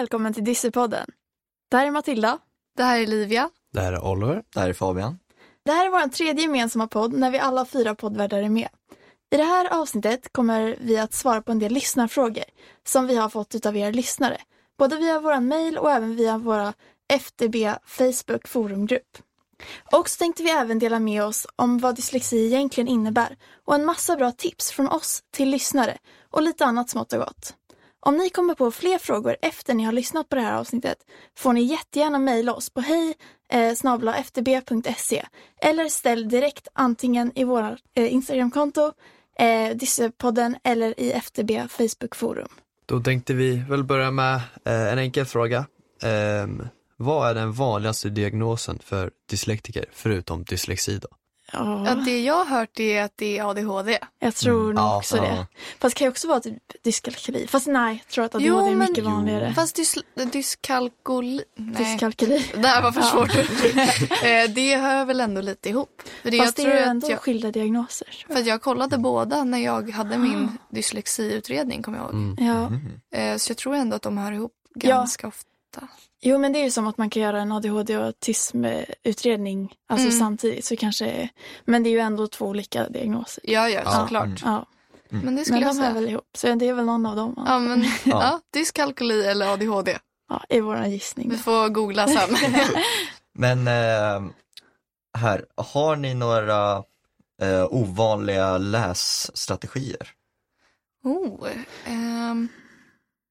välkommen till Dyssepodden. Det här är Matilda. Det här är Livia. Det här är Oliver. Det här är Fabian. Det här är vår tredje gemensamma podd när vi alla fyra poddvärdar är med. I det här avsnittet kommer vi att svara på en del lyssnarfrågor som vi har fått av er lyssnare. Både via vår mail och även via våra FDB Facebook forumgrupp. Och så tänkte vi även dela med oss om vad dyslexi egentligen innebär och en massa bra tips från oss till lyssnare och lite annat smått och gott. Om ni kommer på fler frågor efter ni har lyssnat på det här avsnittet får ni jättegärna mejla oss på hej eh, e eller ställ direkt antingen i våra eh, Instagramkonto, eh, Dissepodden eller i FTB Facebookforum. Då tänkte vi väl börja med eh, en enkel fråga. Eh, vad är den vanligaste diagnosen för dyslektiker, förutom dyslexi då? Ja, Ja, det jag har hört är att det är ADHD. jag tror nog Ja, också ja. det. Fast det kan ju också vara typ dyskalkyli. Fast nej, jag tror att ADHD är mycket vanligare. Fast dys dyskalkoli... Nej. Dyskalkyli. Det här var för svårt. Eh, det hör väl ändå lite ihop. För det, Fast jag det är tror ju ändå jag, skilda diagnoser. för att jag kollade båda när jag hade min dyslexiutredning, kommer jag ihåg. Mm. Ja. Eh, så jag tror ändå att de hör ihop Ja. ganska ofta. Jo, men det är ju som att man kan göra en ADHD och autismutredning alltså Mm. samtidigt. Så kanske, men det är ju ändå två olika diagnoser. Ja, ja, Ja. såklart. Mm. Ja, Men det skulle men jag de hör säga. väl ihop. Så det är väl någon av dem Ja, men ja. Ja. dyskalkyli eller ADHD. ja, i vår gissning. Vi får googla sen. Men eh, här, har ni några eh, ovanliga lässtrategier? oh, ehm,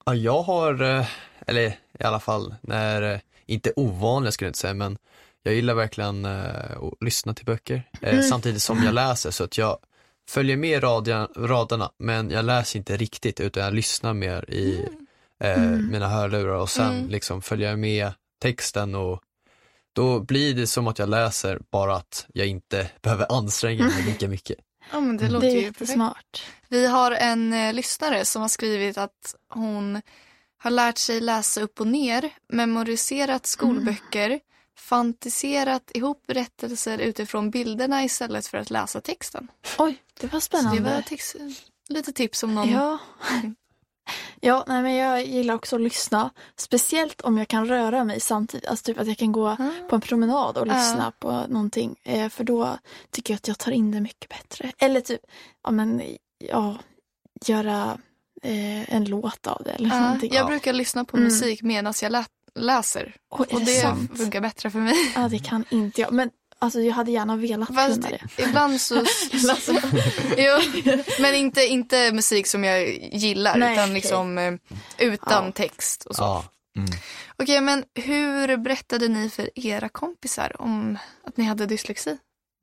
Ja, jag har, eh, eller i alla fall, när, eh, inte ovanliga skulle jag inte säga, men jag gillar verkligen eh, att lyssna till böcker eh, Mm. samtidigt som jag läser så att jag följer med radia, raderna men jag läser inte riktigt utan jag lyssnar mer i eh, Mm. mina hörlurar och sen Mm. liksom följer jag med texten och då blir det som att jag läser bara att jag inte behöver anstränga mig lika mycket. ja, men det Mm. låter det är ju perfekt. jättesmart. Vi har en eh, lyssnare som har skrivit att hon har lärt sig läsa upp och ner, memoriserat skolböcker, fantiserat ihop berättelser utifrån bilderna istället för att läsa texten. Oj, det var Så det spännande. var tex- lite tips om någon. Ja. Ja, nej, men jag gillar också att lyssna. Speciellt om jag kan röra mig samtidigt. Alltså typ att jag kan gå Ah. på en promenad och Ja. lyssna på någonting. Eh, för då tycker jag att jag tar in det mycket bättre. Eller typ, ja men, ja, göra eh, en låt av det eller Ja, jag brukar lyssna på Mm. musik medan jag lä- läser. Är Och det det sant? funkar bättre för mig. Ja, det kan inte jag. Men alltså jag hade gärna velat Fast kunna det. ibland så... jo, men inte, inte musik som jag gillar Nej, utan liksom eh, utan Ja. text och så. Ja. Mm. Okej, men hur berättade ni för era kompisar om att ni hade dyslexi?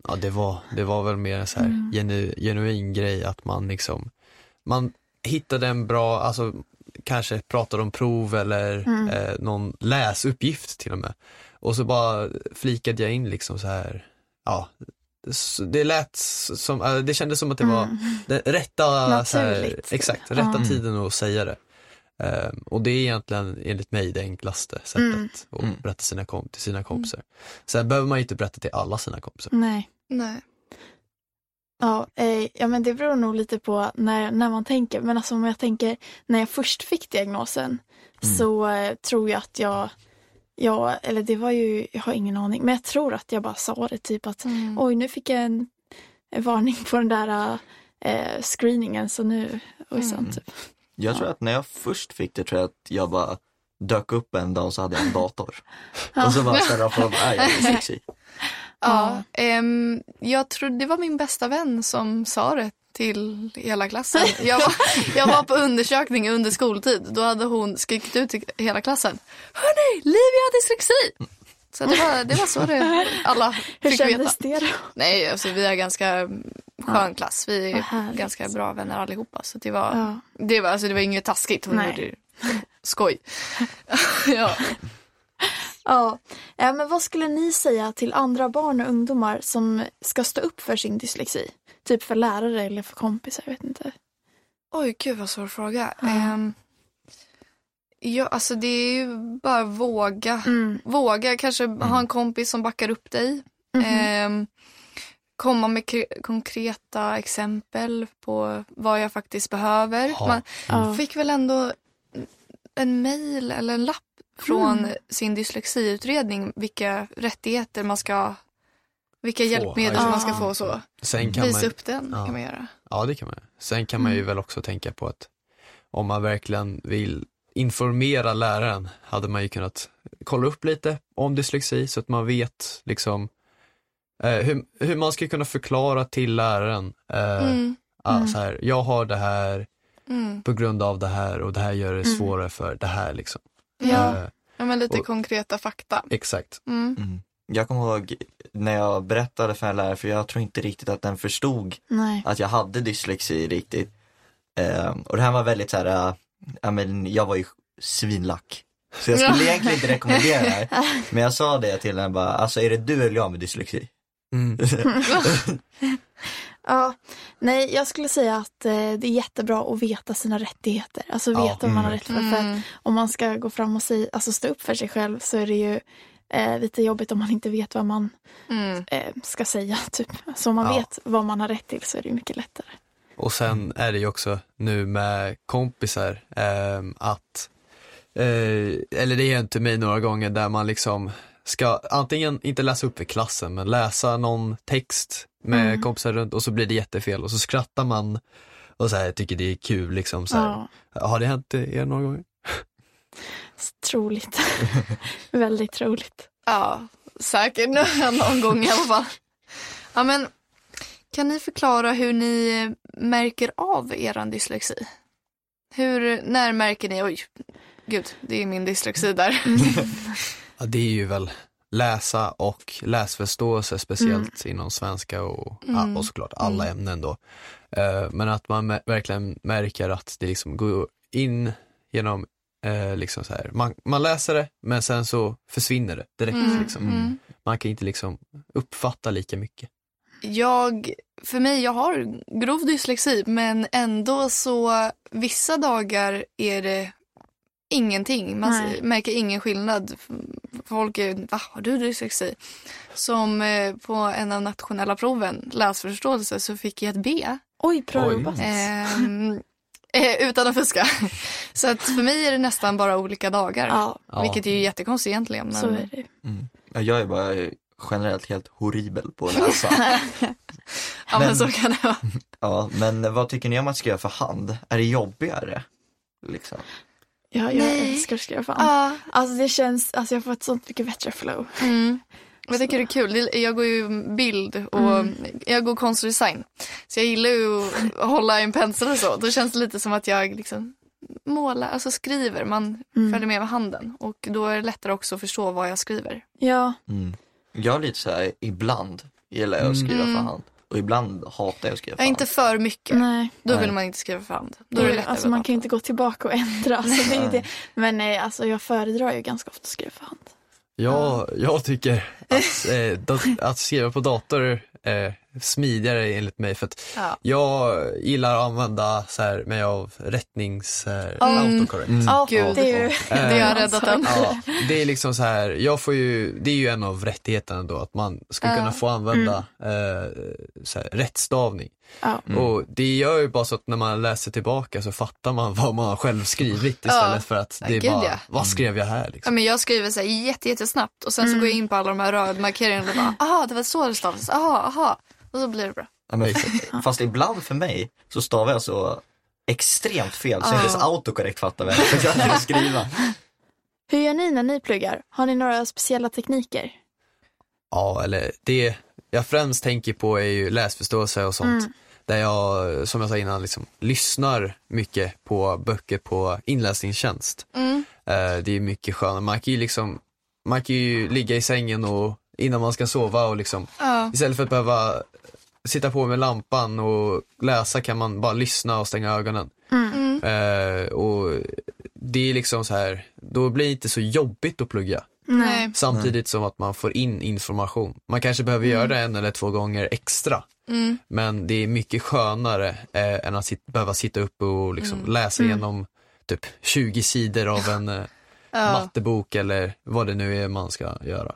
Ja, det var, det var väl mer en så här Mm. genu, genuin grej att man liksom, man hittade en bra, alltså kanske pratade om prov eller Mm. eh, någon läsuppgift till och med. Och så bara flikade jag in liksom så här, ja, det lät som, äh, det kändes som att det var Mm. den rätta, så här, exakt, rätta Ja. tiden att säga det. Ehm, och det är egentligen enligt mig det enklaste sättet Mm. att Mm. berätta sina kom- till sina kompisar. Sen behöver man ju inte berätta till alla sina kompisar. Nej. Nej. Ja, eh, ja, men det beror nog lite på när, när man tänker. Men alltså om jag tänker när jag först fick diagnosen Mm. så eh, tror jag att jag, ja, eller det var ju, jag har ingen aning, men jag tror att jag bara sa det typ att Mm. oj nu fick jag en, en varning på den där eh, screeningen så nu, oj Mm. sånt typ. Jag tror att när jag först fick det tror jag att jag bara dök upp en dag och så hade jag en dator. Och så bara ställde jag frågan, är jag dyslexi? Ja, ehm, jag tror det var min bästa vän som sa det till hela klassen. Jag var, jag var på undersökning under skoltid. Då hade hon skrikit ut till hela klassen. Hörni, Livia har dyslexi! Så det var, det var så det alla Hur fick veta. kändes det då? Nej, alltså vi är ganska skön klass. Vi är ganska bra vänner allihopa. Så det var, Ja. det var, alltså, det var inget taskigt. Hon Nej. gjorde skoj. ja. Ja. ja, men vad skulle ni säga till andra barn och ungdomar som ska stå upp för sin dyslexi? Typ för lärare eller för kompisar, jag vet inte. Oj, gud vad svår fråga. Ja. Ehm, ja, alltså det är ju bara våga. Mm. Våga kanske ha en kompis som backar upp dig. Mhm. Ehm, komma med kre- konkreta exempel på vad jag faktiskt behöver. Ja. Man Ja. fick väl ändå en mail eller en lapp från Mm. sin dyslexiutredning vilka rättigheter man ska vilka Få, hjälpmedel ja, man ska få och så. Sen kan Visa man, upp den ja. kan man göra. ja det kan man Sen kan man ju Mm. väl också tänka på att om man verkligen vill informera läraren hade man ju kunnat kolla upp lite om dyslexi så att man vet liksom eh, hur, hur man ska kunna förklara till läraren eh, Mm. ah, Mm. så här, jag har det här Mm. på grund av det här och det här gör det Mm. svårare för det här liksom. Ja. Eh, ja, men lite Och- konkreta fakta. exakt. Mm. Mm. Jag kommer ihåg när jag berättade för en lärare, för jag tror inte riktigt att den förstod Nej. att jag hade dyslexi riktigt. Ehm, och det här var väldigt så här, äh, ja men jag var ju svinlack. Så jag skulle egentligen inte rekommendera det här. Men jag sa det till henne bara, alltså är det du eller jag med dyslexi? Mm. Ja, nej, jag skulle säga att eh, det är jättebra att veta sina rättigheter. Alltså Ja, veta vad man har mm. rätt för. för att Mm. om man ska gå fram och säga, alltså stå upp för sig själv så är det ju eh, lite jobbigt om man inte vet vad man Mm. eh, ska säga. Typ. Så om man Ja. vet vad man har rätt till så är det ju mycket lättare. Och sen är det ju också nu med kompisar ehm, att, eh, eller det har hänt till mig några gånger där man liksom ska antingen inte läsa upp för klassen men läsa någon text med Mm. kompisar runt och så blir det jättefel och så skrattar man och så här, tycker det är kul liksom. Så här. Ja, Har det hänt er några gånger? troligt. Väldigt troligt. Ja, säkert någon gång i alla fall. Ja, men kan ni förklara hur ni märker av er dyslexi? Hur, när märker ni, oj, gud, det är min dyslexi där. Ja, det är ju väl läsa och läsförståelse speciellt inom svenska och, Mm. och såklart alla ämnen då. Eh, men att man verkligen märker att det liksom går in genom, eh, liksom så här, man, man läser det men sen så försvinner det direkt. Mm, Liksom. mm. Man kan inte liksom uppfatta lika mycket. Jag, för mig, jag har grov dyslexi men ändå så vissa dagar är det ingenting. Man Nej. märker ingen skillnad. Folk är, va, har du dyslexi? Som eh, på en av nationella proven, läsförståelse, så fick jag ett B. Oj, bra Oj. jobbat. Ehm, eh, utan att fuska. Så att för mig är det nästan bara olika dagar. Ja. Vilket är ju jättekonstigt egentligen. Men... så är det. Mm. Ja, jag är bara generellt helt horribel på att läsa. Ja men Men- så kan det vara. ja, men vad tycker ni om att skriva för hand? Är det jobbigare? Liksom? Ja, jag Nej. älskar att skriva fan. Ja. Alltså det känns, alltså jag får ett sånt mycket bättre flow. Mm. Jag tycker det är kul. Jag går ju bild och Mm. jag går konstdesign. Så jag gillar ju att hålla i en pensel och så. Då känns det lite som att jag liksom målar, alltså skriver. Man Mm. följer med med handen. Och då är det lättare också att förstå vad jag skriver. Ja, Mm. Jag är lite så här, ibland gillar jag att skriva Mm. för hand. Och ibland hatar jag att skriva för Ja, hand. inte för mycket. nej. Då Nej. vill man inte skriva för hand. Då är det lättare alltså man kan ju inte gå tillbaka och ändra. Alltså det är Nej. det. Men nej, alltså jag föredrar ju ganska ofta att skriva för hand. Jag, jag tycker att, eh, att skriva på dator är smidigare enligt mig för att Ja. jag gillar att använda så här med av rättnings, eh, Mm. autocorrect. Mm. Ja, Gud. det är ju... Det har räddat en. Ja, det är liksom så här, jag får ju, det är ju en av rättigheterna då att man ska Ja. kunna få använda eh, så här, rättstavning. Ja. Mm. Och det gör ju bara så att när man läser tillbaka så fattar man vad man har själv skrivit istället Ja. för att Ja, det är bara, ja. vad skrev jag här Ja, liksom? men jag skriver så här jätte, jättesnabbt och sen så Mm. går jag in på alla de här rödmarkeringarna och bara, aha, det var så det stavades, aha, aha. Och så blir det bra. Ja, men, fast ibland för mig så stavar jag så extremt fel så Ja. inte ens autokorrekt fattar vad jag försöker skriva. Hur gör ni när ni pluggar? Har ni några speciella tekniker? Ja, eller det jag främst tänker på är ju läsförståelse och sånt. Mm. Där jag, som jag sa innan, liksom, lyssnar mycket på böcker på inläsningstjänst. Mm. Eh, det är mycket skönare. Man kan ju liksom, man kan ju ligga i sängen och innan man ska sova och liksom, Ja. istället för att behöva sitta på med lampan och läsa kan man bara lyssna och stänga ögonen. Mm. Eh, och det är liksom så här, då blir det inte så jobbigt att plugga. Nej. Samtidigt som att man får in information. Man kanske behöver göra det en eller två gånger extra. Mm. Men det är mycket skönare eh, än att sit, behöva sitta upp och liksom läsa Mm. igenom typ 20 sidor av en eh, Ja. mattebok eller vad det nu är man ska göra.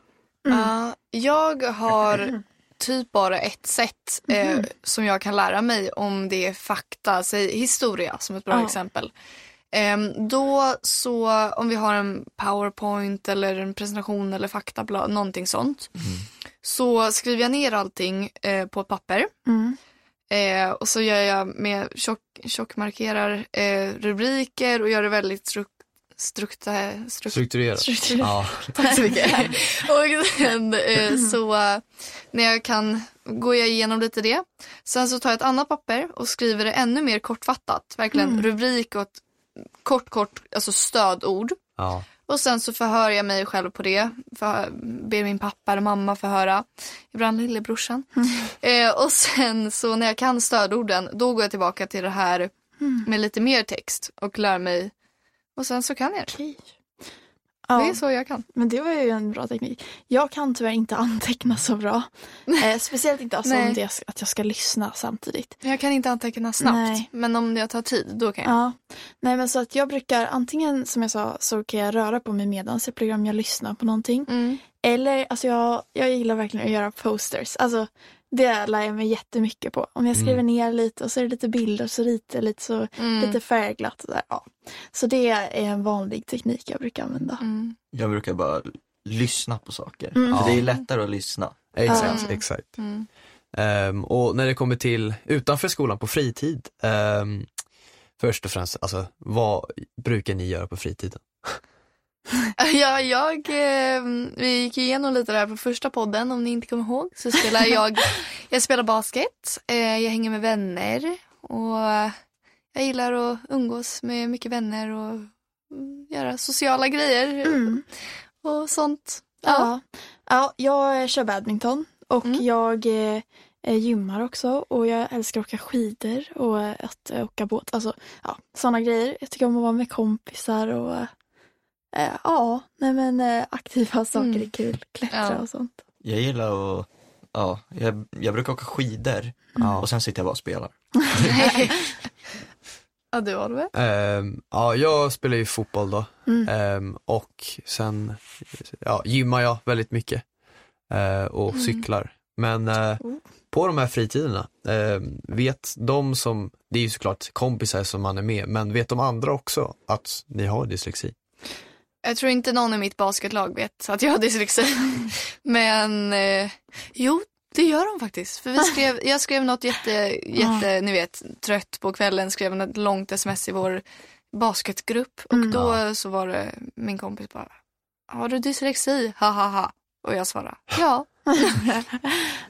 Ja, jag har typ bara ett sätt eh, som jag kan lära mig om det är fakta, säg historia som ett bra Ja. exempel. Ehm, då så om vi har en powerpoint eller en presentation eller faktablad, någonting sånt. Så skriver jag ner allting eh, på ett papper. Mm. Eh, och så gör jag med tjock, tjockmarkerar eh, rubriker och gör det väldigt struk, strukta, struk, Strukturerat. Strukturerat. Ja. Tack så mycket. och sen eh, så när jag kan går jag igenom lite det. Sen så tar jag ett annat papper och skriver det ännu mer kortfattat. Verkligen Mm. rubrik och ett kort, kort, alltså stödord. ja. Och sen så förhör jag mig själv på det. För, ber min pappa eller mamma förhöra. Ibland lillebrorsan. Eh, och sen så när jag kan stödorden då går jag tillbaka till det här med lite mer text och lär mig. Och sen så kan jag det. Okej. Det Ja, är så jag kan. men det var ju en bra teknik. Jag kan tyvärr inte anteckna så bra. Eh, speciellt inte alltså, om det är att jag ska lyssna samtidigt. Jag kan inte anteckna snabbt. Nej. Men om jag tar tid då kan jag. Ja, nej men så att jag brukar antingen som jag sa så kan jag röra på mig medan jag program jag lyssnar på någonting. Mm. Eller alltså jag, jag gillar verkligen att göra posters. Alltså det lär jag mig jättemycket på. Om jag skriver ner lite och så är det lite bilder och så ritar jag lite så Mm. lite färgglatt och där. Ja. Så det är en vanlig teknik jag brukar använda. Mm. Jag brukar bara lyssna på saker. Mm. För det är lättare att lyssna. Exakt, Mm. exakt. Mm. Ehm, och när det kommer till utanför skolan på fritid, ehm, först och främst, alltså vad brukar ni göra på fritiden? Ja, jag, eh, vi gick igenom lite där på första podden om ni inte kommer ihåg. Så spelar jag, jag spelar basket, eh, jag hänger med vänner och jag gillar att umgås med mycket vänner och mm, göra sociala grejer Mm. och sånt. Ja. Ja. ja, jag kör badminton och Mm. jag eh, eh, gymmar också och jag älskar att åka skidor och att åka båt. Alltså, ja, sådana grejer. Jag tycker om att vara med kompisar och eh, ja, nej men eh, aktiva saker Mm. är kul. Klättra Ja. och sånt. Jag gillar att, ja, jag, jag brukar åka skidor Ja. och sen sitter jag bara och spelar. ja, du Oliver? Ehm, ja, jag spelar ju fotboll då Mm. Ehm, och sen ja, gymmar jag väldigt mycket eh, och Mm. cyklar. Men eh, Oh. på de här fritiderna, eh, vet de som, det är ju såklart kompisar som man är med, men vet de andra också att ni har dyslexi? Jag tror inte någon i mitt basketlag vet att jag har dyslexi. Men eh, jo, det gör de faktiskt. För vi skrev, jag skrev något jätte, jätte, ni vet, trött på kvällen, skrev något långt sms i vår basketgrupp. Och Mm. då så var det min kompis bara, har du dyslexi? Ha ha ha. Och jag svarade, ja.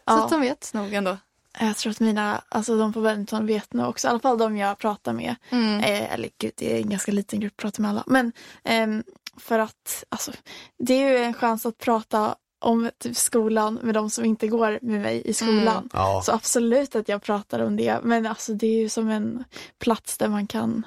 Så att de vet nog ändå. Jag tror att mina, alltså de på badminton vet nog också, i alla fall de jag pratar med. Mm. Eh, eller gud, det är en ganska liten grupp, pratar med alla. Men ehm, för att, alltså, det är ju en chans att prata om typ, skolan med de som inte går med mig i skolan. Mm. Ja, Så absolut att jag pratar om det. Men alltså det är ju som en plats där man kan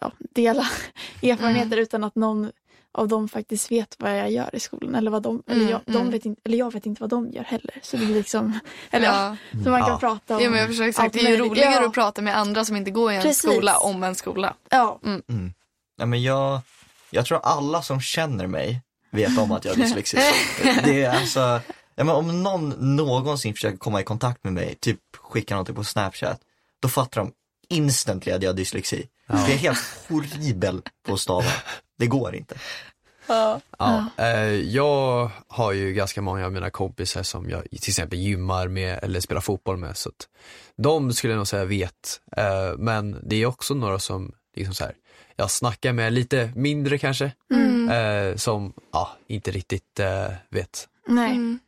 ja, dela erfarenheter utan att någon av dem faktiskt vet vad jag gör i skolan. Eller, vad de, eller, Mm, jag, de mm. vet inte, eller jag vet inte vad de gör heller. Så det är liksom, eller ja. Så man kan Ja. prata om ja, men jag exakt. allt Det är ju roligare ja. att prata med andra som inte går i en Precis. skola om en skola. Ja, Mm. Ja, men jag, jag tror alla som känner mig vet om att jag har dyslexi. det är alltså, ja, men om någon någonsin försöker komma i kontakt med mig, typ skicka någonting på snapchat, då fattar de instantly att jag har dyslexi. Ja. Jag är helt horribel på att stava. Det går inte. Ja. Ja, eh, jag har ju ganska många av mina kompisar som jag till exempel gymmar med eller spelar fotboll med. Så att de skulle jag nog säga vet. Eh, men det är också några som liksom så här, jag snackar med lite mindre kanske. Mm. Eh, som ja, inte riktigt eh, vet. nej. Mm.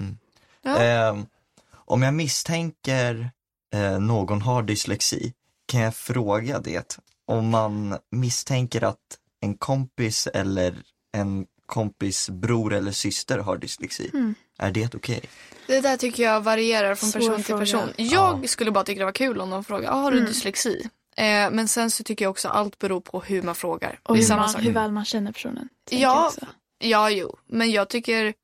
Mm. Ja. Ehm, om jag misstänker eh, någon har dyslexi, kan jag fråga det? Om man misstänker att en kompis eller en kompis bror eller syster har dyslexi, Mm. är det okej? Det där tycker jag varierar från Svår person till fråga. person. Jag skulle bara tycka det var kul om de frågar, ah, har du Mm. dyslexi? Eh, men sen så tycker jag också allt beror på hur man frågar. Och hur, man, hur väl man känner personen. Ja. Ja, jo. Men jag tycker,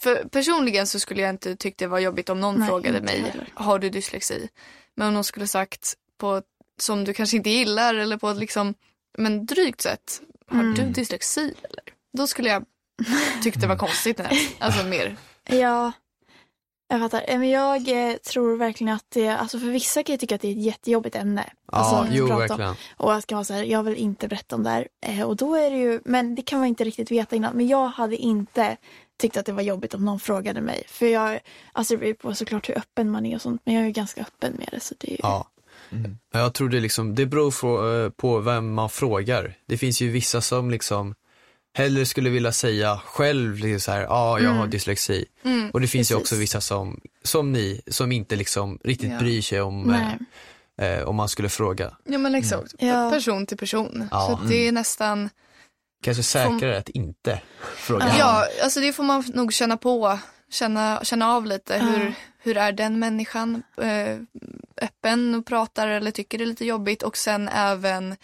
för personligen så skulle jag inte tycka det var jobbigt om någon Nej, frågade mig, heller. har du dyslexi? Men om någon skulle sagt på som du kanske inte gillar eller på ett liksom, men drygt sätt, har Mm. du dyslexi eller? Då skulle jag tycka det var konstigt. Alltså mer. Ja, Jag fattar. Eh, Men jag eh, tror verkligen att det, alltså för vissa kan jag tycka att det är ett jättejobbigt ämne. Ja, alltså, att jo prata om. verkligen. Och jag ska vara så här, jag vill inte berätta om det här. Eh, och då är det ju, men det kan man inte riktigt veta innan. Men jag hade inte tyckt att det var jobbigt om någon frågade mig. För jag, alltså det beror på såklart hur öppen man är och sånt. Men jag är ju ganska öppen med det. Så det är ju, Ja. Mm. Jag tror det liksom, det beror på, på vem man frågar. Det finns ju vissa som liksom hellre skulle vilja säga själv liksom så här, ja ah, jag har dyslexi. Mm. Och det finns ju precis. också vissa som, som ni, som inte liksom riktigt Ja. bryr sig om, eh, eh, om man skulle fråga. Ja men exakt, Ja. person till person. Ja. Så det är nästan, Kanske säkrare att inte fråga. ja alltså det får man nog känna på, känna, känna av lite. Hur, hur är den människan? Eh, öppen och pratar eller tycker det är lite jobbigt och sen även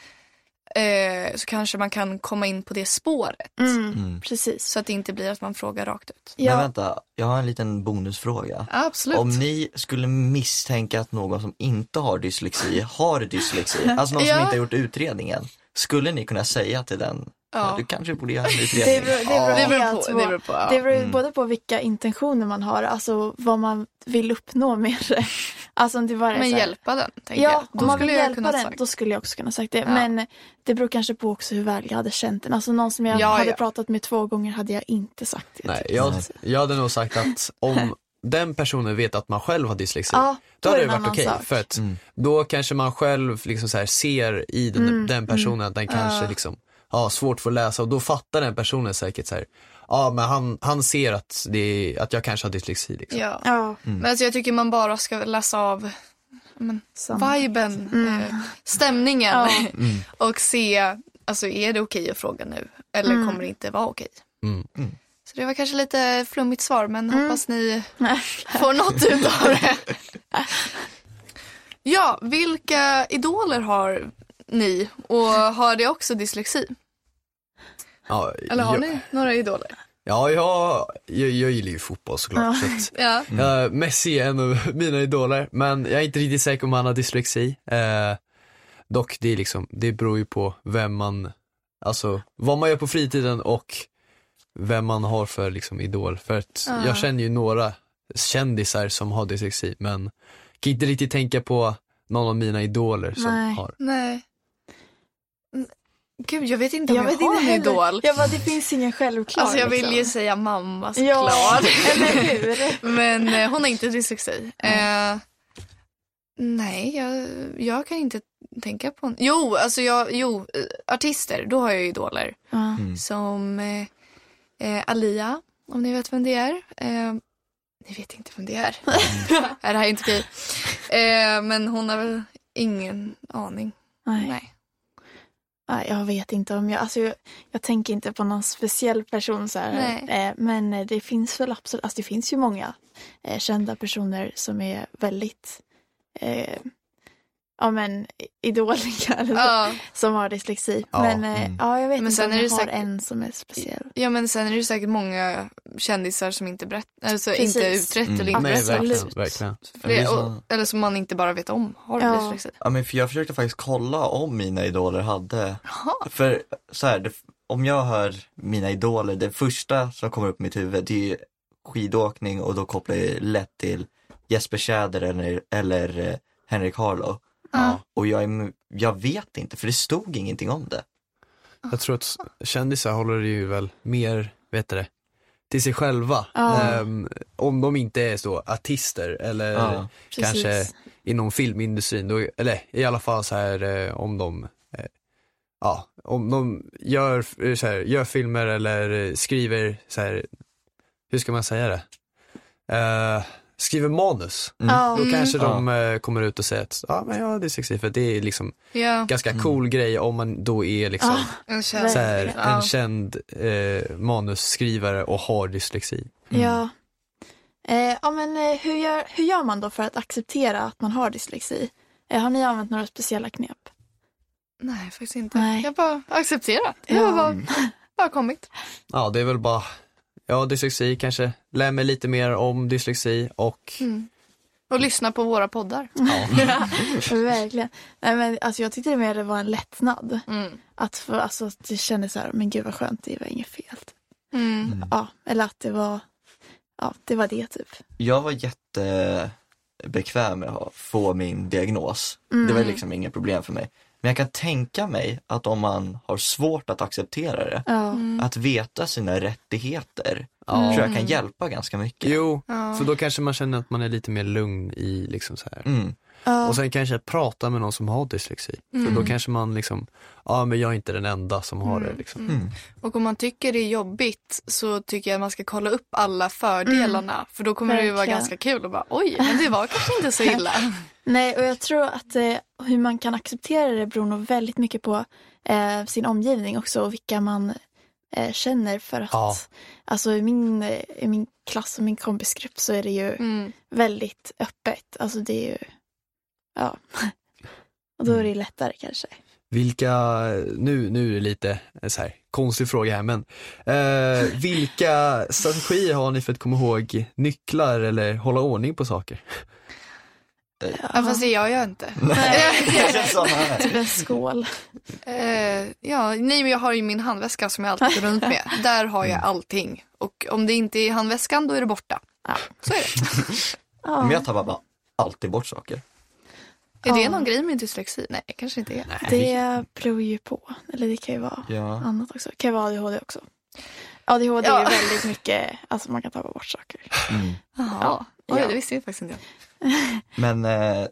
eh, så kanske man kan komma in på det spåret. Mm, Mm. precis. Så att det inte blir att man frågar rakt ut. Men Ja, vänta, jag har en liten bonusfråga. Absolut. Om ni skulle misstänka att någon som inte har dyslexi har dyslexi, alltså någon Ja. som inte har gjort utredningen, skulle ni kunna säga till den, Ja. du kanske borde göra en det utredning? beror, det beror, det beror helt på. på, Det beror på ja. det beror Mm. både på vilka intentioner man har, alltså vad man vill uppnå med det. Alltså om det bara Men hjälpa den, tänker Ja, jag. om Då man vill skulle jag hjälpa kunna den, sagt. då skulle jag också kunna sagt det. Ja. Men det beror kanske på också hur väl jag hade känt den. Alltså någon som jag Ja, hade ja. pratat med två gånger hade jag inte sagt det. Nej, jag, Nej. jag hade nog sagt att om den personen vet att man själv har dyslexi, Ja, då då hade är det varit okej. sak. För att Mm. då kanske man själv liksom så här ser i den, Mm, den personen att den kanske Ja. liksom har svårt för att läsa och då fattar den personen säkert så här, ja men han, han ser att, det är, att jag kanske har dyslexi. Liksom. Ja. Ja, Men alltså jag tycker man bara ska läsa av men, samma. viben, Mm. eh, stämningen Ja. Mm. och se, alltså är det okej att fråga nu eller Mm. kommer det inte vara okej? Mm. Så det var kanske lite flummigt svar men Mm. hoppas ni får något ut av det. Ja, vilka idoler har ni och har det också dyslexi? Ja, Eller har jag, ni några idoler? Ja, jag, jag, jag gillar ju fotboll såklart. Ja. Så Ja. Ja, Messi är en av mina idoler, men jag är inte riktigt säker om han har dyslexi. Eh, dock, det, är liksom, det beror ju på vem man, alltså vad man gör på fritiden och vem man har för liksom, idol. För att Ja. jag känner ju några kändisar som har dyslexi, men kan inte riktigt tänka på någon av mina idoler som Nej. har. Nej. Mm, Gud, jag vet inte om Jag jag, vet har inte en heller. idol. Jag bara, det finns ingen självklar. Alltså jag vill liksom. ju säga mamma Ja, såklart. eller hur? Men eh, hon har inte dyslexi. Eh, nej, jag, jag kan inte tänka på en. Jo, alltså jag, jo, eh, artister, då har jag ju idoler. Ja. Mm. Som eh, eh, Alia, om ni vet vem det är. Eh, ni vet inte vem det är. Nej, det här är inte okej. Eh, men hon har väl ingen aning. Nej. Nej. Jag vet inte om jag, alltså jag, jag tänker inte på någon speciell person så här. Eh, men eh, det finns väl absolut, alltså det finns ju många eh, kända personer som är väldigt, eh, ja men idoliga eller så, Ja. som har dyslexi. Ja, men eh, mm. ja, jag vet Men inte sen om är jag det har säkert- en som är speciell. ja, men sen är det säkert många kändisar som inte berättar, alltså Precis. inte utrett Mm. eller inte Nej, berättar. verkligen, verkligen. Det och, eller som man inte bara vet om har Ja. dyslexi. Ja men för jag försökte faktiskt kolla om mina idoler hade, Jaha. för så här, det, om jag hör mina idoler, det första som kommer upp i mitt huvud det är ju skidåkning och då kopplar jag lätt till Jesper Tjäder eller, eller eh, Henrik Harlow. Ja. Och jag, är, jag vet inte för det stod ingenting om det. Jag tror att kändisar håller det ju väl mer, vet du det, till sig själva. Ja. Ehm, om de inte är så artister eller Ja. kanske Precis. inom filmindustrin, då, eller i alla fall så här eh, om de eh, Ja, om de gör, eh, så här, gör filmer eller skriver så här, hur ska man säga det? Eh, skriver manus. Mm. Ja. Då Mm. kanske Ja. de eh, kommer ut och säger att ja, men jag har dyslexi för det är liksom Ja, ganska Mm. cool grej om man då är liksom Ah, en känd. så här, verkligen. en Ja. känd eh, manusskrivare och har dyslexi. Mm. Ja. Eh, ja men eh, hur, gör, hur gör man då för att acceptera att man har dyslexi? Eh, har ni använt några speciella knep? Nej, faktiskt inte. Nej. Jag bara accepterar. Det Ja. har bara, bara kommit. Ja, det är väl bara, ja dyslexi kanske, lär mig lite mer om dyslexi och Mm. Och lyssna på våra poddar. ja, Verkligen. Nej, men, alltså, jag tyckte det mer det var en lättnad. Mm. Att, för, alltså, att det kändes så här, men gud vad skönt, det var inget fel. Mm. Mm. Ja, eller att det var, ja, det var det typ. Jag var jättebekväm med att få min diagnos. Det var liksom inget problem för mig. Men jag kan tänka mig att om man har svårt att acceptera det, Ja. att veta sina rättigheter, Ja. tror jag kan hjälpa ganska mycket. Jo, Ja. för då kanske man känner att man är lite mer lugn i liksom så här. Mm. Ja. Och sen kanske prata med någon som har dyslexi. För då kanske man liksom, ja men jag är inte den enda som har det liksom. Mm. Och om man tycker det är jobbigt så tycker jag att man ska kolla upp alla fördelarna. För då kommer det ju vara Verkligen. ganska kul och bara oj, men det var kanske inte så illa. Nej, och jag tror att eh, hur man kan acceptera det beror nog väldigt mycket på eh, sin omgivning också och vilka man eh, känner för att Ja. alltså i min, i min klass och min kompisgrupp så är det ju Mm. väldigt öppet. Alltså det är ju, ja. Och då är det ju lättare kanske. Vilka, nu, nu är det lite så här konstig fråga här men, eh, vilka strategier har ni för att komma ihåg nycklar eller hålla ordning på saker? Ja, fast det gör jag inte. Här. Typ en skål. Eh, ja, nej men jag har ju min handväska som jag alltid går runt med. Där har jag allting. Och om det inte är i handväskan då är det borta. Ja, så är det. Ja. Men jag tappar bara alltid bort saker. Är det Ja. någon grej med dyslexi? Nej, kanske inte är. Det beror ju på. Eller det kan ju vara Ja. annat också. Det kan ju vara ADHD också. ADHD Ja. är ju väldigt mycket, alltså man kan tappa bort saker. Mm. Jaha. Oj, Ja. det visste jag faktiskt inte. Men eh,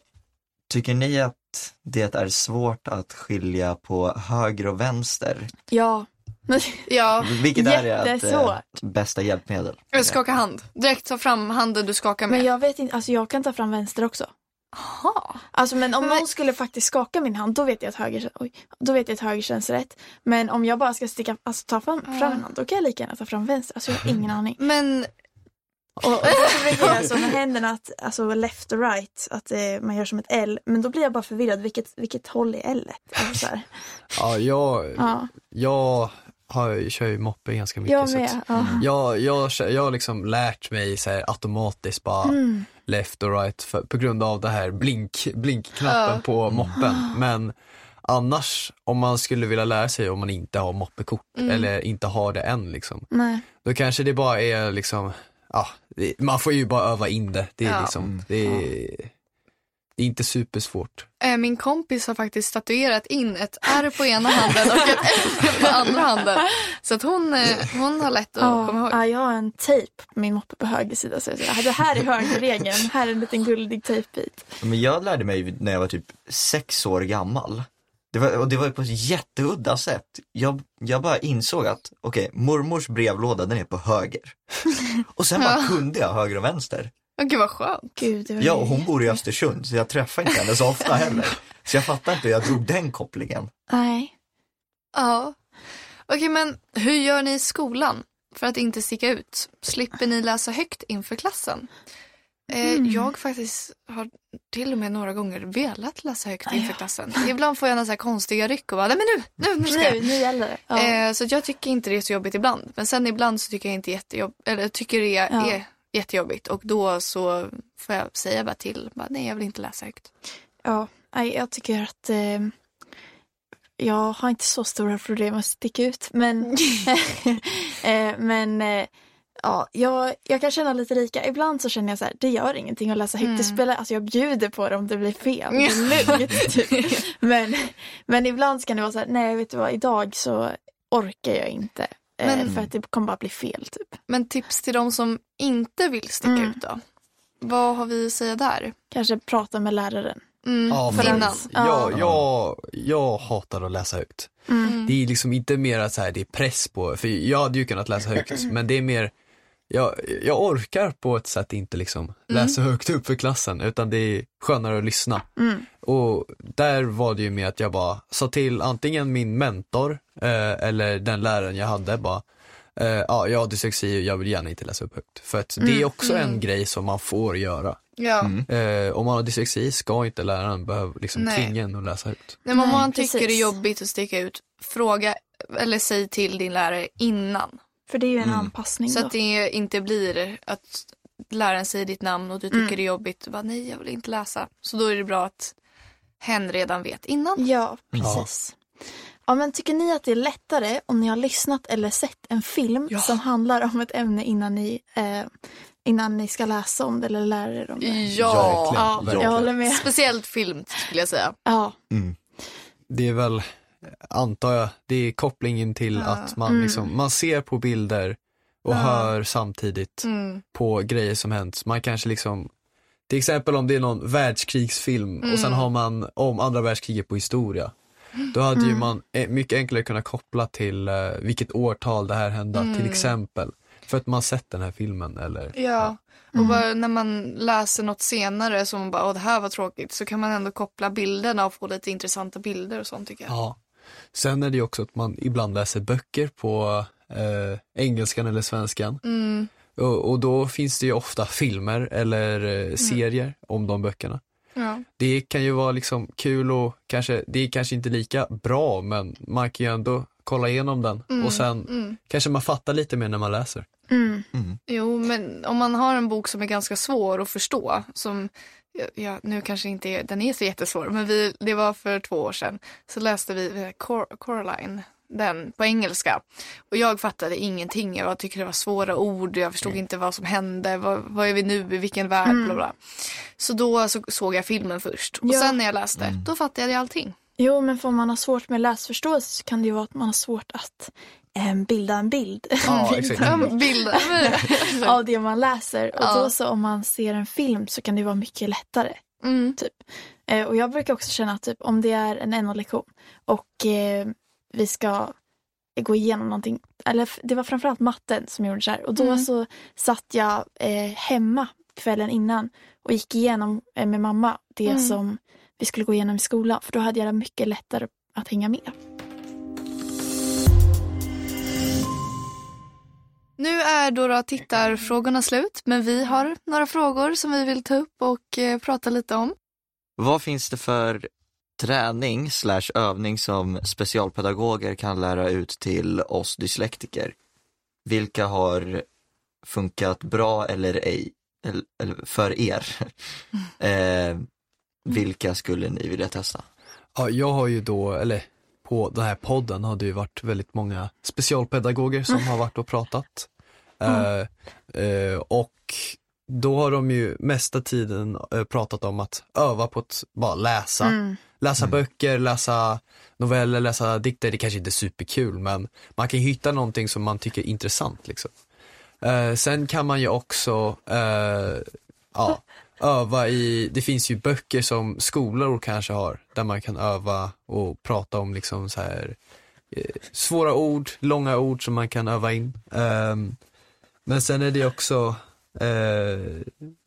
tycker ni att det är svårt att skilja på höger och vänster? Ja. Ja, Vilket är ert eh, bästa hjälpmedel? skaka hand. Direkt ta fram handen du skakar med. Men jag vet inte, alltså jag kan ta fram vänster också. Jaha. Alltså men om Men- någon skulle faktiskt skaka min hand då vet jag att höger, oj, då vet jag att höger känns rätt. Men om jag bara ska sticka, alltså ta fram, fram en hand då kan jag lika gärna ta fram vänster. Alltså jag har ingen aning. Men Och, och så brukar jag så med händerna att, alltså left och right, att eh, man gör som ett L. Men då blir jag bara förvirrad, vilket, vilket håll är L? Alltså, så. Ja, jag, Ja, jag har, kör ju moppe ganska mycket. jag så med. att Ja. jag, jag, jag har liksom lärt mig så här automatiskt bara Mm. Left och right för, på grund av det här blink, blinkknappen Ja. på moppen. Men annars, om man skulle vilja lära sig om man inte har moppekort Mm. eller inte har det än liksom, Nej. då kanske det bara är liksom, ja, det, man får ju bara öva in det. Det är Ja. liksom, det är, det är inte supersvårt. eh, min kompis har faktiskt statuerat in ett R på ena handen och ett F på andra handen. Så att hon, eh, hon har lätt att Ja, komma ihåg. ja, jag har en tejp på min moppe på höger sida. Så jag säger, det här är högerregeln, här är en liten guldig tejpbit. Men jag lärde mig när jag var typ sex år gammal. Det var, och det var på ett jätteudda sätt. Jag, jag bara insåg att, okej, mormors brevlåda den är på höger. Och sen bara kunde jag höger och vänster. Åh, Gud vad skönt. Gud, det var Ja, och hon bor i Östersund så jag träffar inte henne så ofta heller. Så jag fattar inte hur jag drog den kopplingen. Nej. Ja. Okej, men hur gör ni i skolan för att inte sticka ut? Slipper ni läsa högt inför klassen? Eh, Mm. Jag faktiskt har till och med några gånger velat läsa högt inför klassen. Ibland får jag några så här konstiga ryck och bara, nej men nu, nu, nu ska jag. Nu, nu gäller det. Ja. Eh, så jag tycker inte det är så jobbigt ibland. Men sen ibland så tycker jag inte jättejobb eller tycker det är, Ja. Jättejobbigt och då så får jag säga bara till, bara, nej jag vill inte läsa högt. Ja, nej, jag tycker att eh, jag har inte så stora problem att sticka ut. Men, eh, men eh, ja, jag, jag kan känna lite lika. Ibland så känner jag så här, det gör ingenting att läsa högt. Det Mm. spelar, alltså jag bjuder på det om det blir fel. Det är lugnt. typ. men, men ibland kan det vara så här, nej vet du vad, idag så orkar jag inte. Men- för att det kommer bara bli fel typ. Men tips till de som inte vill sticka Mm. ut då? Vad har vi att säga där? Kanske prata med läraren. Mm, Ja, för innan. Jag, Ja. jag, jag hatar att läsa högt. Mm. Det är liksom inte mer att så här, det är press på, för jag hade ju kunnat läsa högt, men det är mer, jag, jag orkar på ett sätt inte liksom läsa högt upp för klassen, utan det är skönare att lyssna. Mm. Och där var det ju med att jag bara sa till antingen min mentor eh, eller den läraren jag hade bara, eh, ja jag har dyslexi och jag vill gärna inte läsa upp högt. För att det är också en grej som man får göra. Ja. Mm. Eh, om man har dyslexi ska inte läraren behöva liksom Nej. tvinga en att läsa högt. Nej, men om Nej, man tycker det är precis. jobbigt att sticka ut, fråga eller säg till din lärare innan. För det är ju en Mm. anpassning Så då. att det inte blir att läraren säger ditt namn och du tycker Mm. det är jobbigt. Och bara, Nej, jag vill inte läsa. Så då är det bra att hen redan vet innan. Ja, precis. Ja, men tycker ni att det är lättare om ni har lyssnat eller sett en film Ja. som handlar om ett ämne innan ni eh, innan ni ska läsa om det eller lära er om det. Ja, Verkligen, Ja, verkligen. jag håller med. speciellt film skulle jag säga. Ja, Mm. Det är väl, antar jag, det är kopplingen till Ja. att man Mm. liksom, man ser på bilder och Ja. hör samtidigt Mm. på grejer som hänt. Man kanske liksom, till exempel om det är någon världskrigsfilm och sen Mm. har man om andra världskriget på historia. Då hade ju Mm. man eh, mycket enklare kunnat koppla till eh, vilket årtal det här hände, Mm. till exempel. För att man sett den här filmen eller Ja, och Mm. bara när man läser något senare som bara, åh det här var tråkigt, så kan man ändå koppla bilderna och få lite intressanta bilder och sånt tycker jag. Ja. Sen är det ju också att man ibland läser böcker på eh, engelskan eller svenskan. Mm, Och, och då finns det ju ofta filmer eller eh, serier om de böckerna. Ja. Det kan ju vara liksom kul och kanske, det är kanske inte lika bra men man kan ju ändå kolla igenom den Mm, och sen mm. kanske man fattar lite mer när man läser. mm. Mm. Jo, men om man har en bok som är ganska svår att förstå, som ja, nu kanske inte är, den är så jättesvår, men vi, det var för två år sedan, så läste vi eh, Cor- Coraline, den på engelska. Och jag fattade ingenting, jag tyckte det var svåra ord, jag förstod inte vad som hände, vad, vad är vi nu, i vilken värld, Mm. bla bla. Så då så såg jag filmen först, och Ja. sen när jag läste, Mm. då fattade jag allting. Jo, men om man har svårt med läsförståelse så kan det ju vara att man har svårt att eh, bilda en bild. Ja, En bild exakt. Ja, men Bilder. av det man läser. Och Ja. då så om man ser en film så kan det vara mycket lättare. Mm. Eh, och jag brukar också känna att typ, om det är en NO-lektion och eh, vi ska gå igenom någonting, eller det var framförallt matten som gjorde så här. Och då Mm. så satt jag eh, hemma kvällen innan och gick igenom eh, med mamma det Mm. som vi skulle gå igenom i skolan. För då hade jag det mycket lättare att hänga med. Nu är då, då tittarfrågorna slut, men vi har några frågor som vi vill ta upp och eh, prata lite om. Vad finns det för träning slash övning som specialpedagoger kan lära ut till oss dyslektiker? Vilka har funkat bra eller ej? Eller, eller för er? eh, vilka skulle ni vilja testa? Ja, jag har ju då, eller på den här podden har det ju varit väldigt många specialpedagoger som har varit och pratat. Eh, eh, och då har de ju mesta tiden eh, pratat om att öva på att bara läsa. Mm. Läsa Mm. böcker, läsa noveller, läsa dikter. Det kanske inte är superkul men man kan hitta någonting som man tycker är intressant. Liksom. Eh, sen kan man ju också eh, ja, öva i, det finns ju böcker som skolor kanske har där man kan öva och prata om liksom så här eh, svåra ord, långa ord som man kan öva in. Ehm, men sen är det också,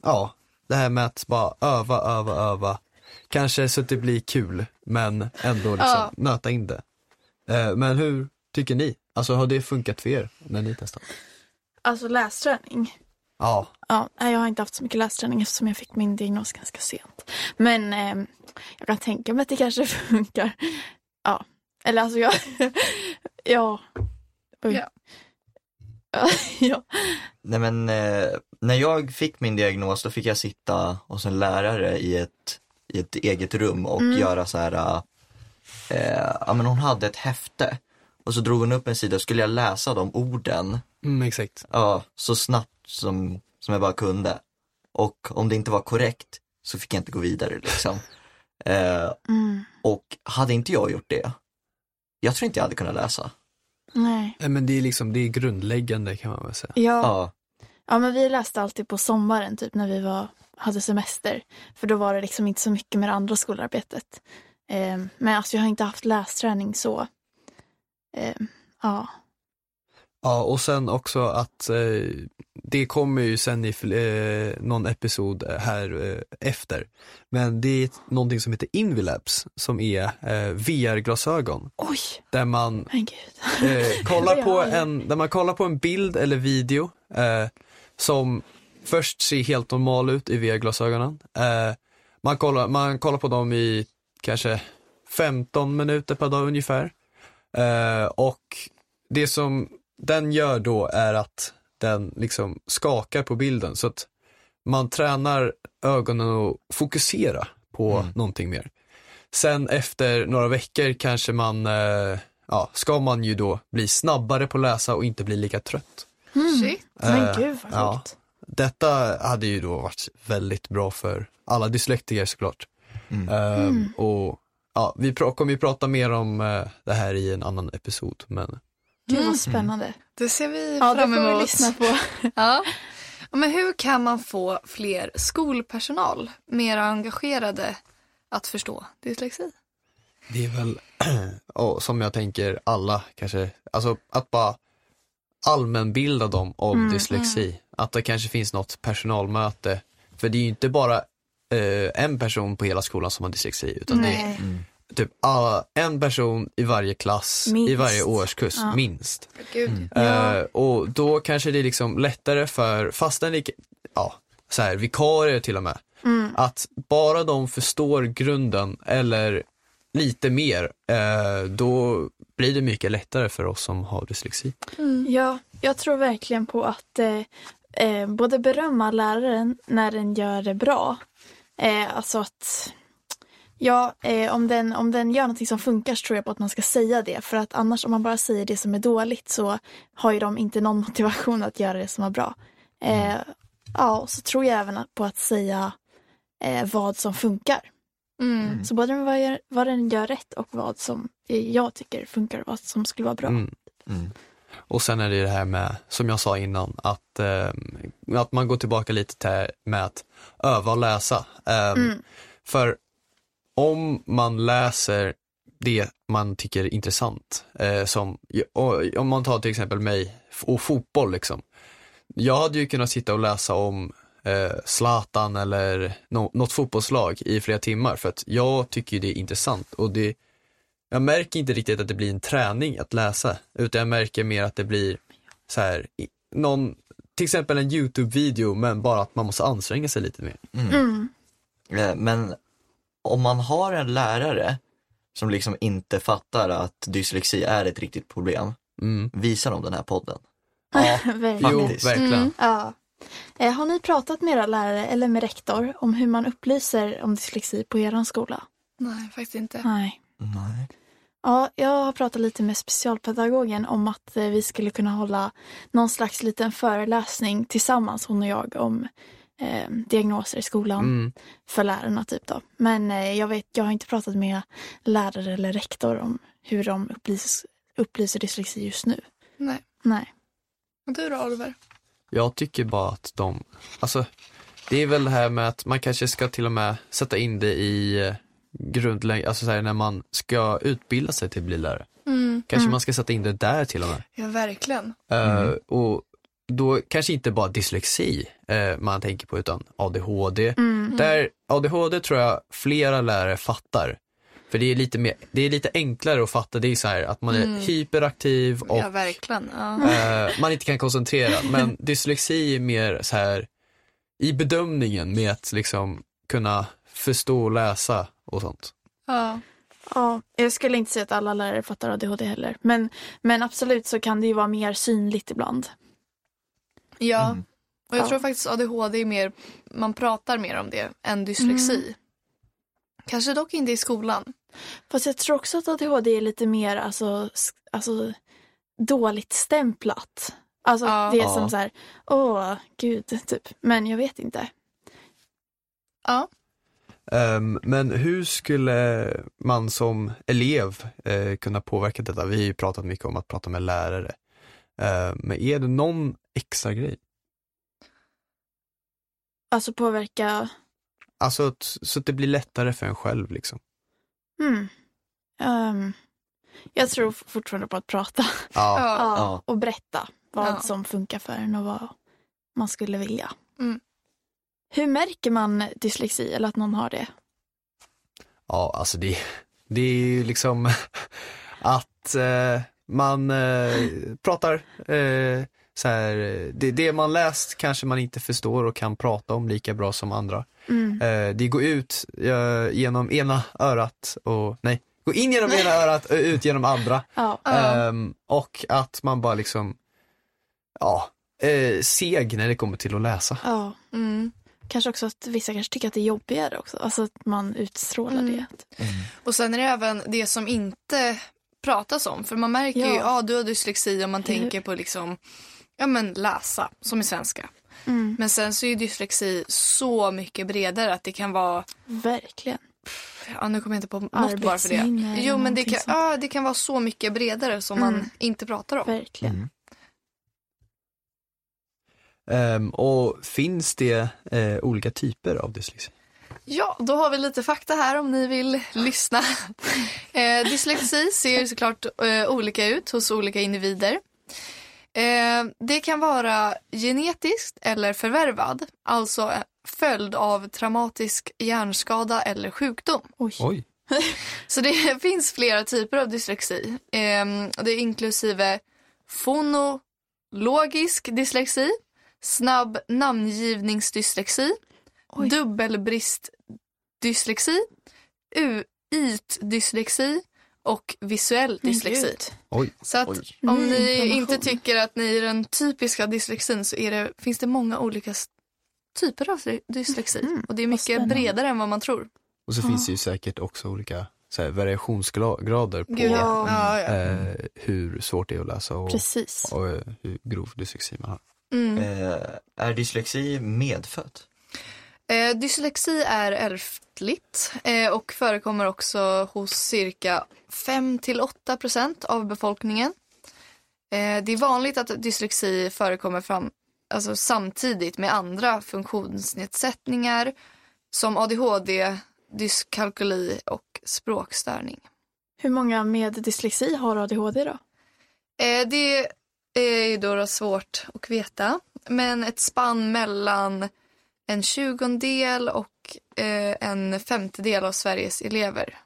ja, det här med att bara öva, öva, öva. Kanske så att det blir kul, men ändå liksom Ja. nöta in det. Eh, men hur tycker ni? Alltså har det funkat för er när ni testat? Alltså lästräning. Ja, Ja, nej, jag har inte haft så mycket lästräning eftersom jag fick min diagnos ganska sent. Men ehm, jag kan tänka mig att det kanske funkar. Ja, eller alltså jag... ja. Oj. Ja. Ja. ja. Nej men eh, när jag fick min diagnos då fick jag sitta hos en lärare i ett, i ett eget rum och Mm. göra så här, eh, ja men hon hade ett häfte och så drog hon upp en sida och skulle jag läsa de orden mm, exakt. ja, så snabbt som, som jag bara kunde. Och om det inte var korrekt så fick jag inte gå vidare liksom. Eh, Mm. och hade inte jag gjort det, jag tror inte jag hade kunnat läsa. Nej. Nej, men det är liksom, det är grundläggande kan man väl säga. Ja. Ja, ja, men vi läste alltid på sommaren typ när vi var, hade semester. För då var det liksom inte så mycket med det andra skolarbetet. Ehm, men alltså jag har inte haft lästräning så. Ehm, ja. Ja, och sen också att eh, det kommer ju sen i eh, någon episod här eh, efter. Men det är någonting som heter Invilabs som är eh, VR-glasögon. Oj, Där man eh, kollar på en, där man kollar på en bild eller video eh, som först ser helt normal ut i VR-glasögonen. Eh, man, kollar, man kollar på dem i kanske 15 minuter per dag ungefär. Eh, och det som den gör då är att den liksom skakar på bilden så att man tränar ögonen att fokusera på Mm. någonting mer. Sen efter några veckor kanske man, eh, ja, ska man ju då bli snabbare på att läsa och inte bli lika trött. Mm. Shit. Men Eh, gud vad ja. Detta hade ju då varit väldigt bra för alla dyslektiker såklart. Mm. Ehm, och ja, vi pr- kommer ju prata mer om eh, det här i en annan episod. Men Gud Mm. vad spännande. Det ser vi Ja, det fram får vi emot. lyssna på. Ja. Ja, Men hur kan man få fler skolpersonal mer engagerade att förstå dyslexi? det är väl, och som jag tänker alla kanske, alltså att bara allmänbilda dem om Mm, dyslexi. Att det kanske finns något personalmöte. För det är ju inte bara eh, en person på hela skolan som har dyslexi utan det är Nej. Mm. typ alla, en person i varje klass, i Minst. varje årskurs, Ja. minst. Gud. Ja. Eh, och då kanske det är liksom lättare för, fastän det, ja, så här, vikarier till och med, Mm. att bara de förstår grunden eller lite mer, eh, då blir det mycket lättare för oss som har dyslexi. Ja, jag tror verkligen på att eh, eh, både berömma läraren när den gör det bra. Eh, alltså att, ja, eh, om, den, om den gör någonting som funkar så tror jag på att man ska säga det. För att annars om man bara säger det som är dåligt så har ju de inte någon motivation att göra det som är bra. Eh, ja, och så tror jag även på att säga eh, vad som funkar. Mm. Så både vad, gör, vad den gör rätt och vad som jag tycker funkar och vad som skulle vara bra. Mm. Mm. Och sen är det det här med, som jag sa innan, att, eh, att man går tillbaka lite till med att öva och läsa. Eh, Mm. För om man läser det man tycker är intressant, eh, som, om man tar till exempel mig och fotboll liksom. Jag hade ju kunnat sitta och läsa om eh, Zlatan eller no, något fotbollslag i flera timmar för att jag tycker ju det är intressant och det, jag märker inte riktigt att det blir en träning att läsa utan jag märker mer att det blir så här, någon, till exempel en YouTube-video men bara att man måste anstränga sig lite mer. Mm. Eh, Men om man har en lärare som liksom inte fattar att dyslexi är ett riktigt problem, Mm. visa dem den här podden. Ja, Verkligen. jo, Faktiskt. verkligen. Mm. Ja. Eh, har ni pratat med era lärare eller med rektor om hur man upplyser om dyslexi på er skola? Nej, faktiskt inte. Nej. Nej. Ja, jag har pratat lite med specialpedagogen om att eh, vi skulle kunna hålla någon slags liten föreläsning tillsammans, hon och jag, om eh, diagnoser i skolan Mm. för lärarna. typ då. Men eh, jag, vet, jag har inte pratat med lärare eller rektor om hur de upplyser, upplyser dyslexi just nu. Nej. Nej. Och du då Oliver? Jag tycker bara att de, alltså det är väl det här med att man kanske ska till och med sätta in det i eh, grundläggande, alltså så här, när man ska utbilda sig till att bli lärare. Mm. Kanske Mm. man ska sätta in det där till och med. Ja, verkligen. Eh, och då kanske inte bara dyslexi eh, man tänker på utan ADHD. Mm. Där ADHD tror jag flera lärare fattar. För det är lite, mer, det är lite enklare att fatta, det är så här att man är Mm. hyperaktiv och Ja, verkligen. Ja. eh, man inte kan koncentrera. Men dyslexi är mer så här i bedömningen med att liksom kunna förstå och läsa och sånt. Ja. Ja, jag skulle inte säga att alla lärare fattar ADHD heller. Men, men absolut så kan det ju vara mer synligt ibland. ja. Mm. Och jag Ja. tror faktiskt ADHD är mer, man pratar mer om det än dyslexi. Kanske dock inte i skolan. Fast jag tror också att ADHD är lite mer alltså, alltså, dåligt stämplat. Alltså Ja. det är som så här, åh gud, typ. Men jag vet inte. Ja. Ehm, men hur skulle man som elev eh, kunna påverka detta? Vi har ju pratat mycket om att prata med lärare. Ehm, men är det någon extra grej? Alltså påverka, Alltså att, så att det blir lättare för en själv liksom. hmm. Ehm, jag tror fortfarande på att prata. Ja, Ja. Ja, Ja. Och berätta vad Ja. som funkar för en och vad man skulle vilja. Mm. Hur märker man dyslexi eller att någon har det? ja alltså det, det är ju liksom att eh, man eh, pratar eh, så här, det, det man läst kanske man inte förstår och kan prata om lika bra som andra. Mm. Eh, det går ut eh, genom ena örat och, nej, går in genom ena örat och ut genom andra. Ja. Ja. Ehm, och att man bara liksom, ja, eh, seg när det kommer till att läsa. ja. Mm. Kanske också att vissa kanske tycker att det är jobbigare också. Alltså att man utstrålar Mm. det. Och sen är det även det som inte pratas om. För man märker ju, Ja. ja du har dyslexi och man tänker på liksom, ja men läsa, som i svenska. Mm. Men sen så är ju dyslexi så mycket bredare att det kan vara Verkligen. Ja, nu kommer jag inte på något bara för det. Jo, men det kan, ja, det kan vara så mycket bredare som Mm. man inte pratar om. Verkligen. Mm. Ehm, och finns det eh, olika typer av dyslexi? Ja, då har vi lite fakta här om ni vill lyssna. Eh, dyslexi ser såklart eh, olika ut hos olika individer. Eh, det kan vara genetiskt eller förvärvad, alltså följd av traumatisk hjärnskada eller sjukdom. Oj. Oj. Så det finns flera typer av dyslexi. Eh, det är inklusive fonologisk dyslexi, snabb namngivningsdyslexi, Oj. dubbelbristdyslexi, ytdyslexi och visuell dyslexi. Oj. Så att Oj. om ni information. inte tycker att ni är den typiska dyslexin så är det, finns det många olika typer av dy- dyslexi. Mm, och det är mycket bredare än vad man tror. Och så Ja. finns det ju säkert också olika så här, variationsgrader på ja. ja, ja. eh, hur svårt det är att läsa och, Precis. och eh, hur grov dyslexi man har. Mm. Eh, är dyslexi medfött? Eh, dyslexi är ärftligt eh, och förekommer också hos cirka 5-8 procent av befolkningen. Eh, det är vanligt att dyslexi förekommer fram, alltså samtidigt med andra funktionsnedsättningar som ADHD, dyskalkyli och språkstörning. Hur många med dyslexi har ADHD då? Eh, det är ju då svårt att veta, men ett spann mellan en tjugondel och eh, en femtedel av Sveriges elever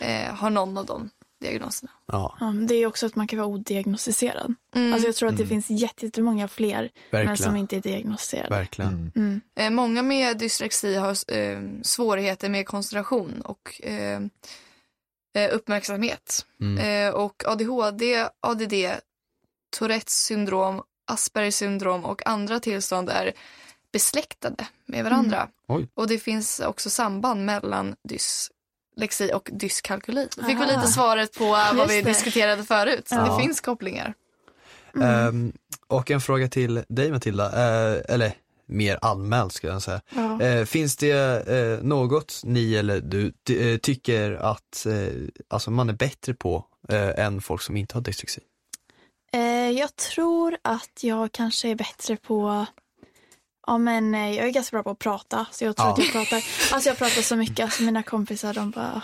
eh, har någon av de diagnoserna. Ja, Ja, men det är också att man kan vara odiagnostiserad. Mm. Alltså jag tror att det Mm. finns jätte- jättemånga fler men som verkligen. inte är diagnostiserade. Verkligen. Mm. Mm. eh, många med dyslexi har eh, svårigheter med koncentration och eh, eh, uppmärksamhet. Mm. Eh, och ADHD, ADD, Tourettes syndrom, Aspergers syndrom och andra tillstånd är besläktade med varandra. Oj. Och det finns också samband mellan dyslexi och dyskalkyli. Då fick vi Ah. lite svaret på vad vi det. diskuterade förut. Så Ja. det finns kopplingar. Mm. Ehm, och en fråga till dig Matilda, eh, eller mer allmänt skulle jag säga. Ja. Eh, finns det eh, något ni eller du ty- tycker att alltså man är bättre på än folk som inte har dyslexi? Jag tror att jag kanske är bättre på Ja men eh, jag är ganska bra på att prata så jag tror Ja. att jag pratar Alltså jag pratar så mycket, alltså mina kompisar de bara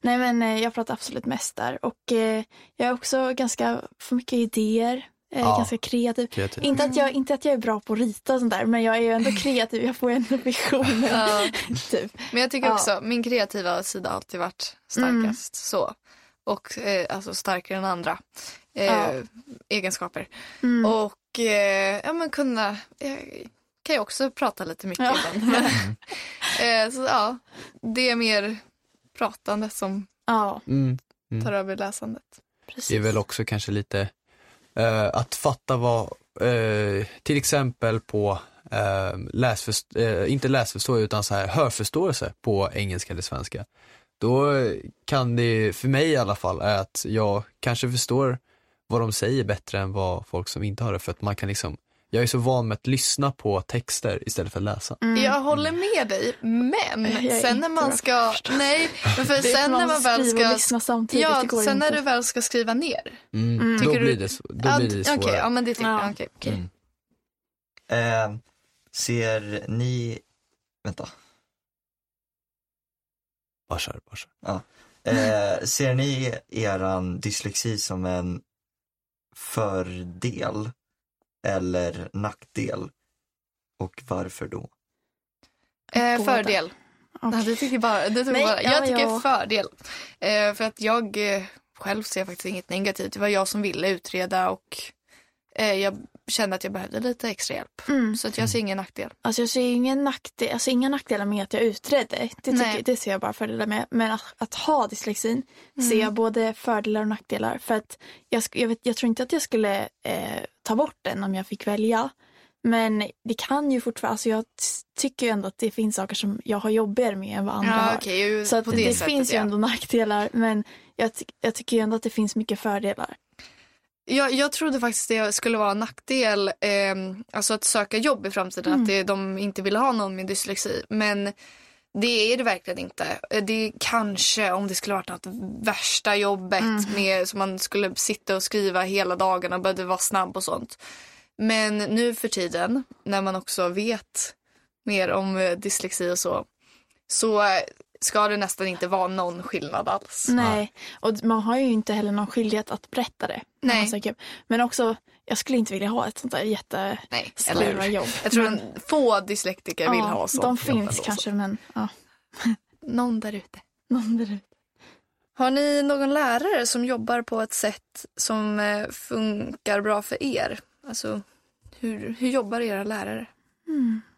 Nej men eh, jag pratar absolut mest där och eh, jag är också ganska, får mycket idéer eh, Ja. Ganska kreativ Kreativ. inte att, jag, inte att jag är bra på att rita och sånt där men jag är ju ändå kreativ, jag får ju ändå visioner Ja. typ. Men jag tycker Ja. också, min kreativa sida har alltid varit starkast. Så. Och eh, alltså starkare än andra eh, Ja. egenskaper. Mm. Och eh, ja, men kunna, eh, kan jag också prata lite mycket Ja. ibland. eh, så ja, det är mer pratandet som Ja, Mm. Mm. Tar över läsandet. precis. Det är väl också kanske lite eh, att fatta vad, eh, till exempel på eh, läsförst- eh, inte läsförstå utan så här hörförståelse på engelska eller svenska. Då kan det, för mig i alla fall, är att jag kanske förstår vad de säger bättre än vad folk som inte har det för att man kan liksom jag är så van med att lyssna på texter istället för att läsa. Mm. Jag håller med dig, men sen när man ska, nej, men för sen när man väl ska, lyssna samtidigt, ja, sen när du väl ska skriva ner. Mm. Mm. Då blir du- det, så- då Ja, blir det Okej, svårare. ja men det tycker Ja. jag. Okej. Mm. Eh, ser ni, vänta, Bara kör, bara kör. eh, ser ni eran dyslexi som en fördel eller nackdel? Och varför då? Eh, fördel. Nej, du tycker bara, du tycker Nej, bara. ja, Jag tycker ja. fördel. Eh, för att jag eh, själv ser faktiskt inget negativt. Det var jag som ville utreda och eh, jag kände att jag behövde lite extra hjälp. Mm. Så att jag ser ingen nackdel. Alltså jag ser ingen nackdel, alltså inga nackdelar med att jag utredde. Det, tycker, det ser jag bara fördelar med. Men att, att ha dyslexin ser Mm. jag både fördelar och nackdelar. För att jag, jag, vet, jag tror inte att jag skulle eh, ta bort den om jag fick välja. Men det kan ju fortfarande, alltså jag tycker ju ändå att det finns saker som jag har jobbigare med än vad andra Ja, har. okej, ju Så att det, det, sättet, finns ju ja. ändå nackdelar men jag, ty- jag tycker ju ändå att det finns mycket fördelar. Jag, jag trodde faktiskt det skulle vara en nackdel, eh, alltså att söka jobb i framtiden, Mm. att det, de inte ville ha någon med dyslexi. Men det är det verkligen inte. Det är kanske om det skulle varit något värsta jobbet med som man skulle sitta och skriva hela dagarna och behövde vara snabb och sånt. Men nu för tiden, när man också vet mer om eh, dyslexi och så, så ska det nästan inte vara någon skillnad alls. Nej, och man har ju inte heller någon skyldighet att berätta det. Nej. Men också, jag skulle inte vilja ha ett sånt där jätte Nej, eller stora hur? jobb. Jag tror en få dyslektiker vill ha sånt. De finns kanske, men ja. Någon där ute. Någon där ute. Har ni någon lärare som jobbar på ett sätt som eh, funkar bra för er? Alltså, hur, hur jobbar era lärare?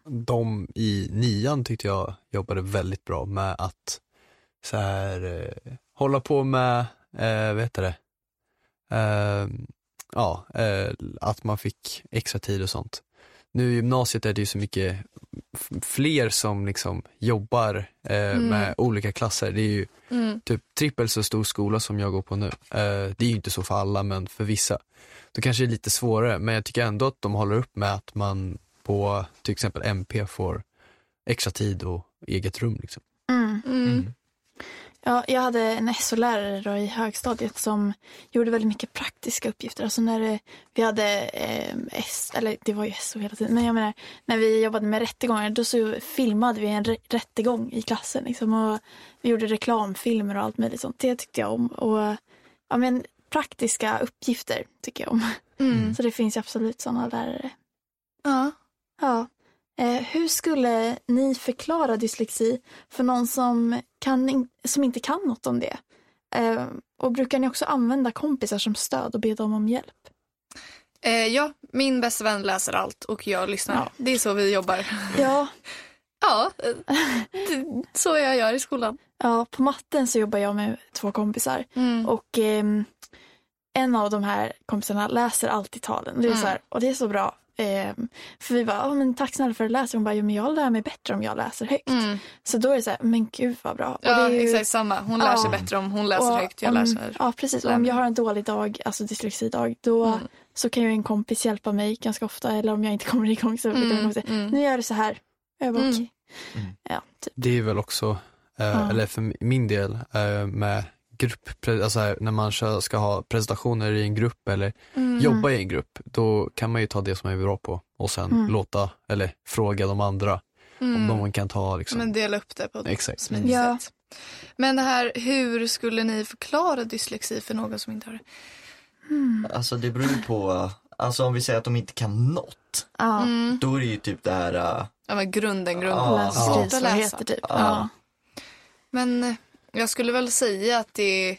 De i nian tyckte jag jobbade väldigt bra med att så här, eh, hålla på med, eh, vad heter det, eh, ja, eh, att man fick extra tid och sånt. Nu i gymnasiet är det ju så mycket fler som liksom jobbar eh, med olika klasser. Det är ju Mm. typ trippelt så stor skola som jag går på nu. Eh, det är ju inte så för alla men för vissa. Då kanske det är lite svårare men jag tycker ändå att de håller upp med att man på till exempel MP får extra tid och eget rum. Liksom. Mm. Mm. Ja, jag hade en SO-lärare då i högstadiet som gjorde väldigt mycket praktiska uppgifter. Alltså när det, vi hade eh, S, eller det var ju SO hela tiden, men jag menar när vi jobbade med rättegångar då så filmade vi en rä- rättegång i klassen liksom, och vi gjorde reklamfilmer och allt möjligt sånt. Det tyckte jag om. Och ja, men praktiska uppgifter tycker jag om. Mm. Så det finns ju absolut sådana lärare. Ja. Ja. Eh, hur skulle ni förklara dyslexi för någon som, kan, som inte kan något om det? Eh, och brukar ni också använda kompisar som stöd och be dem om hjälp? Eh, ja, min bästa vän läser allt och jag lyssnar. Ja. Det är så vi jobbar. Ja, Ja, så jag gör i skolan. ja, på matten så jobbar jag med två kompisar Mm. och ehm, en av de här kompisarna läser alltid talen. Det är Mm. så här, och det är så bra. Ehm, för vi bara, men tack snälla för att du läser. Hon bara, men jag lär mig bättre om jag läser högt. Mm. Så då är det så här, men gud vad bra. Ja, det är ju- exakt samma. Hon lär sig Ja. bättre om hon läser Och högt. Jag om, läser. Ja, precis. Om jag har en dålig dag, alltså dyslexidag, då Mm. så kan ju en kompis hjälpa mig ganska ofta. Eller om jag inte kommer igång så brukar Mm, säga, mm. nu gör du så här. Jag bara, Mm. okej. Mm. Ja, typ. Det är väl också, eh, Ja. eller för min del, eh, med grupp, alltså här, när man ska ha presentationer i en grupp eller Mm. jobba i en grupp, då kan man ju ta det som man är bra på och sen Mm. låta, eller fråga de andra om Mm. de kan ta liksom. Men dela upp det på ett Exakt. smidigt Ja. sätt. Men det här, hur skulle ni förklara dyslexi för någon som inte har det? Alltså det beror ju på, alltså om vi säger att de inte kan något, Mm. då är det ju typ det här, äh, Ja, men grunden, grunden. Ja. läs och Svårt att läsa. typ. Ja. Men jag skulle väl säga att det är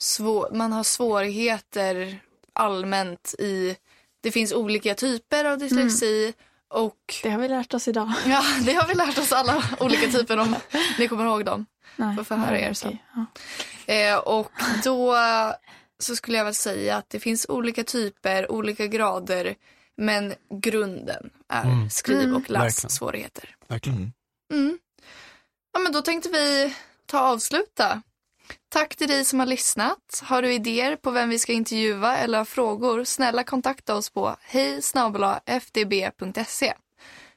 svår, man har svårigheter allmänt i, det finns olika typer av dyslexi och Det har vi lärt oss idag. ja, det har vi lärt oss alla olika typer om ni kommer ihåg dem. Nej. Får förhöra er okej. sen. Ja. Eh, och då så skulle jag väl säga att det finns olika typer, olika grader, men grunden är Mm. skriv Mm. och lässvårigheter. Verkligen. mm. Mm. Ja, men då tänkte vi ta och avsluta. Tack till dig som har lyssnat. Har du idéer på vem vi ska intervjua eller har frågor, snälla kontakta oss på hej fdb.se.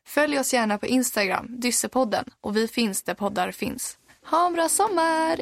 Följ oss gärna på Instagram, Dyssepodden, och vi finns där poddar finns. Ha en bra sommar!